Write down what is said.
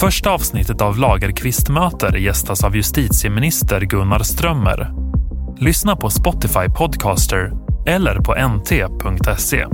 Första avsnittet av Lagerkvist möter gästas av justitieminister Gunnar Strömmer. Lyssna på Spotify Podcaster eller på nt.se.